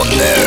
Onyx.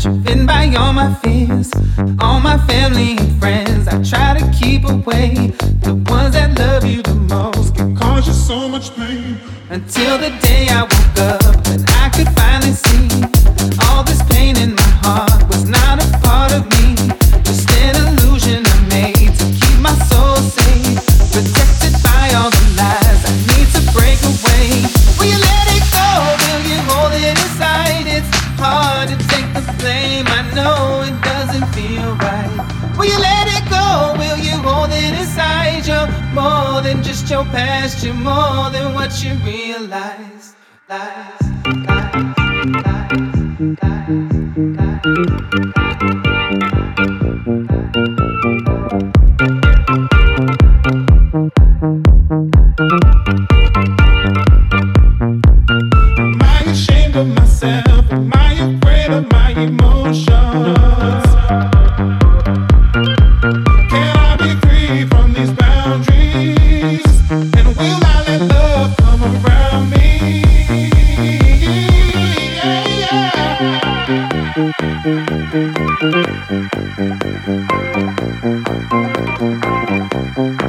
Ashamed Thank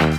you.